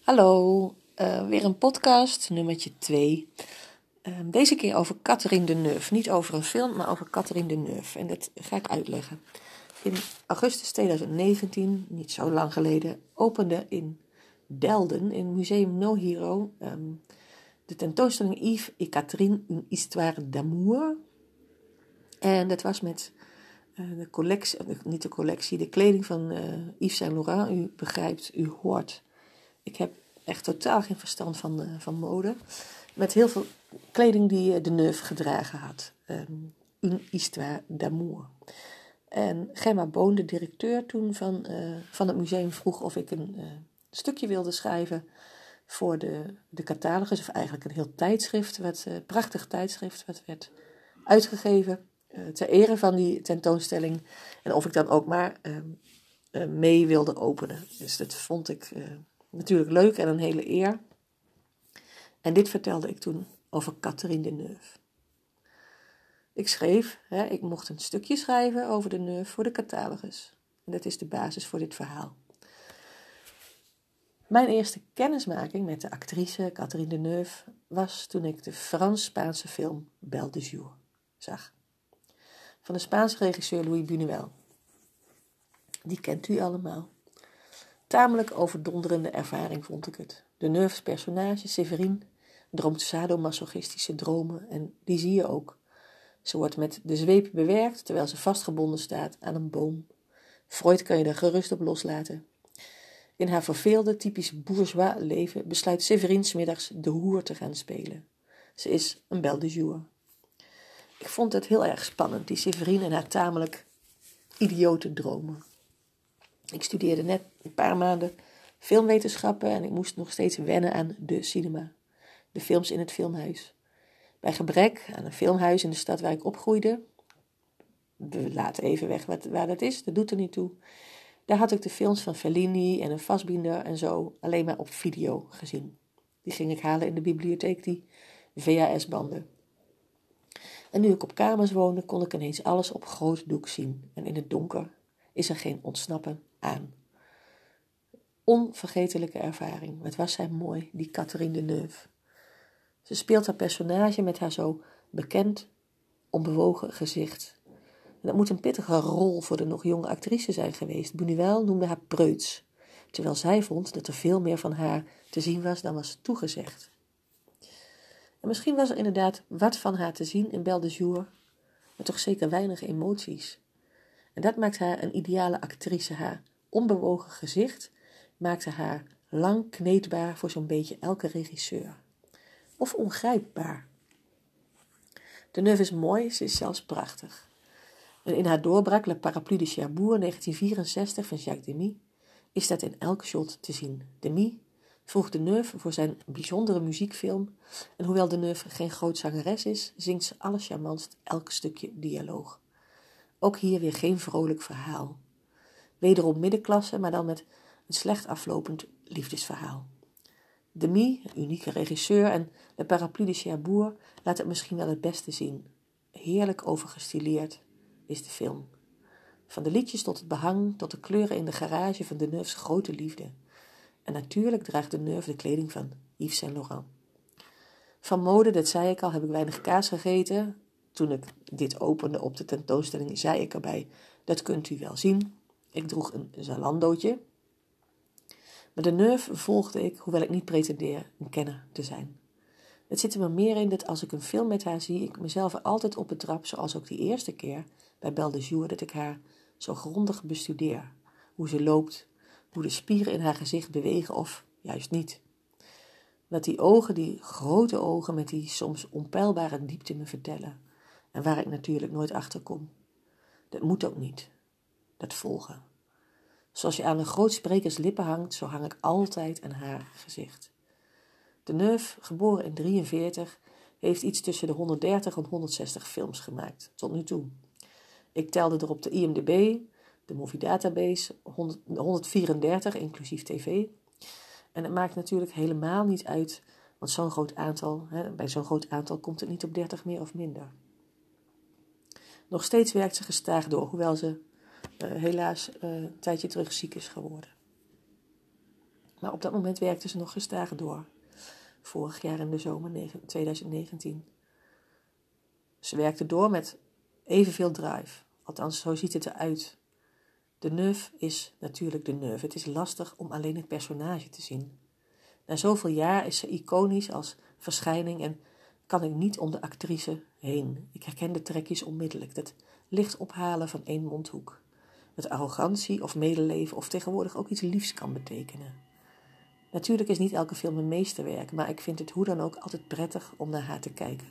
Hallo, uh, weer een podcast, nummertje 2. Uh, deze keer over Catherine Deneuve. Niet over een film, maar over Catherine Deneuve. En dat ga ik uitleggen. In augustus 2019, niet zo lang geleden, opende in Delden, in Museum No Hero, um, de tentoonstelling Yves et Catherine, une histoire d'amour. En dat was met uh, de collectie, niet de collectie, de kleding van Yves Saint Laurent. U begrijpt, u hoort ik heb echt totaal geen verstand van, uh, van mode. Met heel veel kleding die uh, de neuf gedragen had. Um, une histoire d'amour. En Gemma Boon, de directeur toen van, uh, van het museum, vroeg of ik een stukje wilde schrijven voor de, de catalogus. Of eigenlijk een heel tijdschrift, wat, prachtig tijdschrift, wat werd uitgegeven ter ere van die tentoonstelling. En of ik dan ook maar ehm, mee wilde openen. Dus dat vond ik natuurlijk leuk en een hele eer. En dit vertelde ik toen over Catherine de Neuve. Ik schreef, hè, ik mocht een stukje schrijven over de Neuve voor de catalogus. En dat is de basis voor dit verhaal. Mijn eerste kennismaking met de actrice Catherine de Neuve was toen ik de Frans-Spaanse film Belle de Jour zag. Van de Spaanse regisseur Louis Buñuel. Die kent u allemaal. Tamelijk overdonderende ervaring vond ik het. De Nerves personage, Severine, droomt sadomasochistische dromen en die zie je ook. Ze wordt met de zweep bewerkt terwijl ze vastgebonden staat aan een boom. Freud kan je er gerust op loslaten. In haar verveelde, typisch bourgeois leven besluit Severine smiddags de hoer te gaan spelen. Ze is een belle de jour. Ik vond het heel erg spannend, die Severine en haar tamelijk idiote dromen. Ik studeerde net een paar maanden filmwetenschappen en ik moest nog steeds wennen aan de cinema. De films in het filmhuis. Bij gebrek aan een filmhuis in de stad waar ik opgroeide, we laten even weg wat, waar dat is, dat doet er niet toe. Daar had ik de films van Fellini en een Fassbinder en zo alleen maar op video gezien. Die ging ik halen in de bibliotheek, die VHS-banden. En nu ik op kamers woonde, kon ik ineens alles op groot doek zien. En in het donker is er geen ontsnappen aan. Onvergetelijke ervaring. Wat was zij mooi, die Catherine Deneuve. Ze speelt haar personage met haar zo bekend, onbewogen gezicht. Dat moet een pittige rol voor de nog jonge actrice zijn geweest. Buñuel noemde haar preuts, terwijl zij vond dat er veel meer van haar te zien was dan was toegezegd. En misschien was er inderdaad wat van haar te zien in Belle de Jour, maar toch zeker weinig emoties. En dat maakt haar een ideale actrice. Haar onbewogen gezicht maakte haar lang kneedbaar voor zo'n beetje elke regisseur. Of ongrijpbaar. De neuf is mooi, ze is zelfs prachtig. En in haar doorbraak Le Parapluie de Cherbourg 1964 van Jacques Demy is dat in elk shot te zien. Demy vroeg de Neuf voor zijn bijzondere muziekfilm en hoewel de Neuf geen groot zangeres is, zingt ze allercharmantst elk stukje dialoog. Ook hier weer geen vrolijk verhaal. Wederom middenklasse, maar dan met een slecht aflopend liefdesverhaal. Demi, een unieke regisseur, en de parapluie de Cherbourg laat het misschien wel het beste zien. Heerlijk overgestileerd is de film. Van de liedjes tot het behang, tot de kleuren in de garage van de Neufs grote liefde. En natuurlijk draagt de Neuf de kleding van Yves Saint Laurent. Van mode, dat zei ik al, heb ik weinig kaas gegeten. Toen ik dit opende op de tentoonstelling, zei ik erbij: Dat kunt u wel zien. Ik droeg een Zalandootje. Maar de nerve volgde ik, hoewel ik niet pretendeer een kenner te zijn. Het zit er me meer in dat als ik een film met haar zie, ik mezelf altijd op betrap, zoals ook die eerste keer bij Belle de Jour, dat ik haar zo grondig bestudeer. Hoe ze loopt, hoe de spieren in haar gezicht bewegen of juist niet. Wat die ogen, die grote ogen met die soms onpeilbare diepte me vertellen. En waar ik natuurlijk nooit achter kom. Dat moet ook niet dat volgen. Zoals je aan een grootsprekers lippen hangt, zo hang ik altijd aan haar gezicht. De Neuf, geboren in 43, heeft iets tussen de 130 en 160 films gemaakt, tot nu toe. Ik telde er op de IMDb, de Movie Database, 134, inclusief tv. En het maakt natuurlijk helemaal niet uit, want zo'n groot aantal, hè, bij zo'n groot aantal komt het niet op 30 meer of minder. Nog steeds werkt ze gestaag door, hoewel ze helaas uh, een tijdje terug ziek is geworden. Maar op dat moment werkte ze nog gestaag door. Vorig jaar in de zomer 2019. Ze werkte door met evenveel drive. Althans, zo ziet het eruit. De neuf is natuurlijk de neuf. Het is lastig om alleen het personage te zien. Na zoveel jaar is ze iconisch als verschijning en kan ik niet om de actrice heen. Ik herken de trekjes onmiddellijk. Dat licht ophalen van één mondhoek. Met arrogantie of medeleven of tegenwoordig ook iets liefs kan betekenen. Natuurlijk is niet elke film een meesterwerk, maar ik vind het hoe dan ook altijd prettig om naar haar te kijken.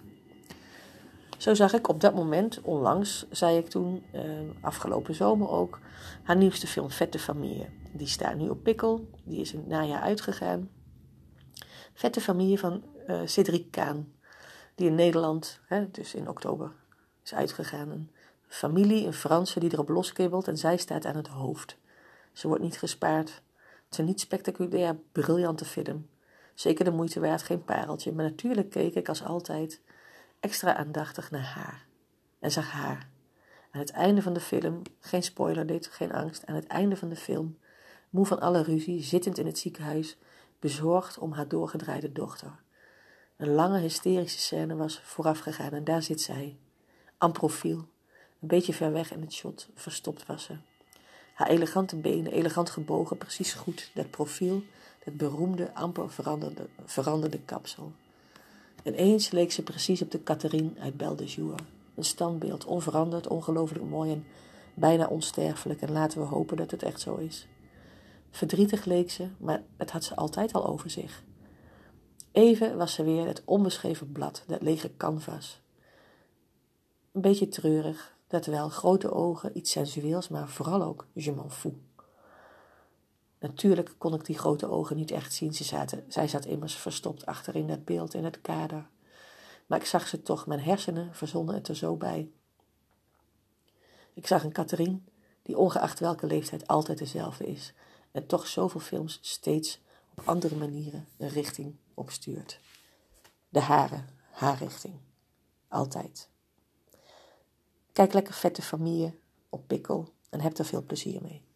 Zo zag ik op dat moment, onlangs, zei ik toen, eh, afgelopen zomer ook, haar nieuwste film Vette Familie. Die staat nu op Pikkel, die is in het najaar uitgegaan. Vette Familie van uh, Cedric Kaan, die in Nederland, hè, dus in oktober, is uitgegaan. Familie, een Franse, die erop loskibbelt en zij staat aan het hoofd. Ze wordt niet gespaard. Het is een niet spectaculair, briljante film. Zeker de moeite waard, geen pareltje. Maar natuurlijk keek ik als altijd extra aandachtig naar haar. En zag haar. Aan het einde van de film, geen spoiler dit, geen angst, aan het einde van de film, moe van alle ruzie, zittend in het ziekenhuis, bezorgd om haar doorgedraaide dochter. Een lange hysterische scène was voorafgegaan en daar zit zij, aan profiel, een beetje ver weg in het shot, verstopt was ze. Haar elegante benen, elegant gebogen, precies goed, dat profiel, dat beroemde, amper veranderde, veranderde kapsel. En eens leek ze precies op de Catherine uit Belle de Jour. Een standbeeld, onveranderd, ongelooflijk mooi en bijna onsterfelijk. En laten we hopen dat het echt zo is. Verdrietig leek ze, maar het had ze altijd al over zich. Even was ze weer het onbeschreven blad, dat lege canvas. Een beetje treurig, dat wel, grote ogen, iets sensueels, maar vooral ook je m'en fous. Natuurlijk kon ik die grote ogen niet echt zien. Ze zaten, zij zat immers verstopt achter in dat beeld, in het kader. Maar ik zag ze toch, mijn hersenen verzonnen het er zo bij. Ik zag een Catherine, die ongeacht welke leeftijd altijd dezelfde is. En toch zoveel films steeds op andere manieren een richting opstuurt. De haren, haar richting. Altijd. Kijk lekker vette familie op pikkel en heb er veel plezier mee.